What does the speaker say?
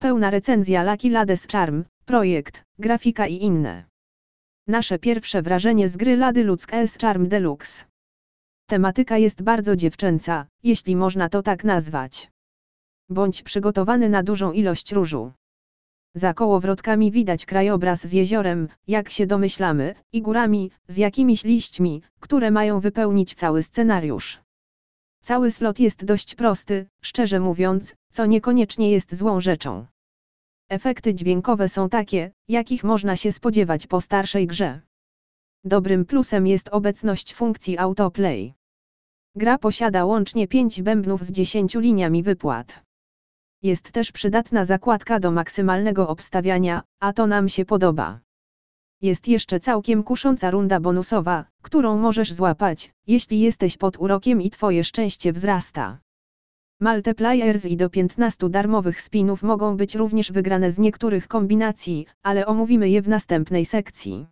pełna recenzja Lucky Lades Charm, projekt, grafika i inne. Nasze pierwsze wrażenie z gry Lady Ludzka S Charm Deluxe. Tematyka jest bardzo dziewczęca, jeśli można to tak nazwać. Bądź przygotowany na dużą ilość różu. Za kołowrotkami widać krajobraz z jeziorem, jak się domyślamy, i górami, z jakimiś liśćmi, które mają wypełnić cały scenariusz. Cały slot jest dość prosty, szczerze mówiąc, co niekoniecznie jest złą rzeczą. Efekty dźwiękowe są takie, jakich można się spodziewać po starszej grze. Dobrym plusem jest obecność funkcji autoplay. Gra posiada łącznie 5 bębnów z 10 liniami wypłat. Jest też przydatna zakładka do maksymalnego obstawiania, a to nam się podoba. Jest jeszcze całkiem kusząca runda bonusowa, którą możesz złapać, jeśli jesteś pod urokiem i twoje szczęście wzrasta. Multipliers i do 15 darmowych spinów mogą być również wygrane z niektórych kombinacji, ale omówimy je w następnej sekcji.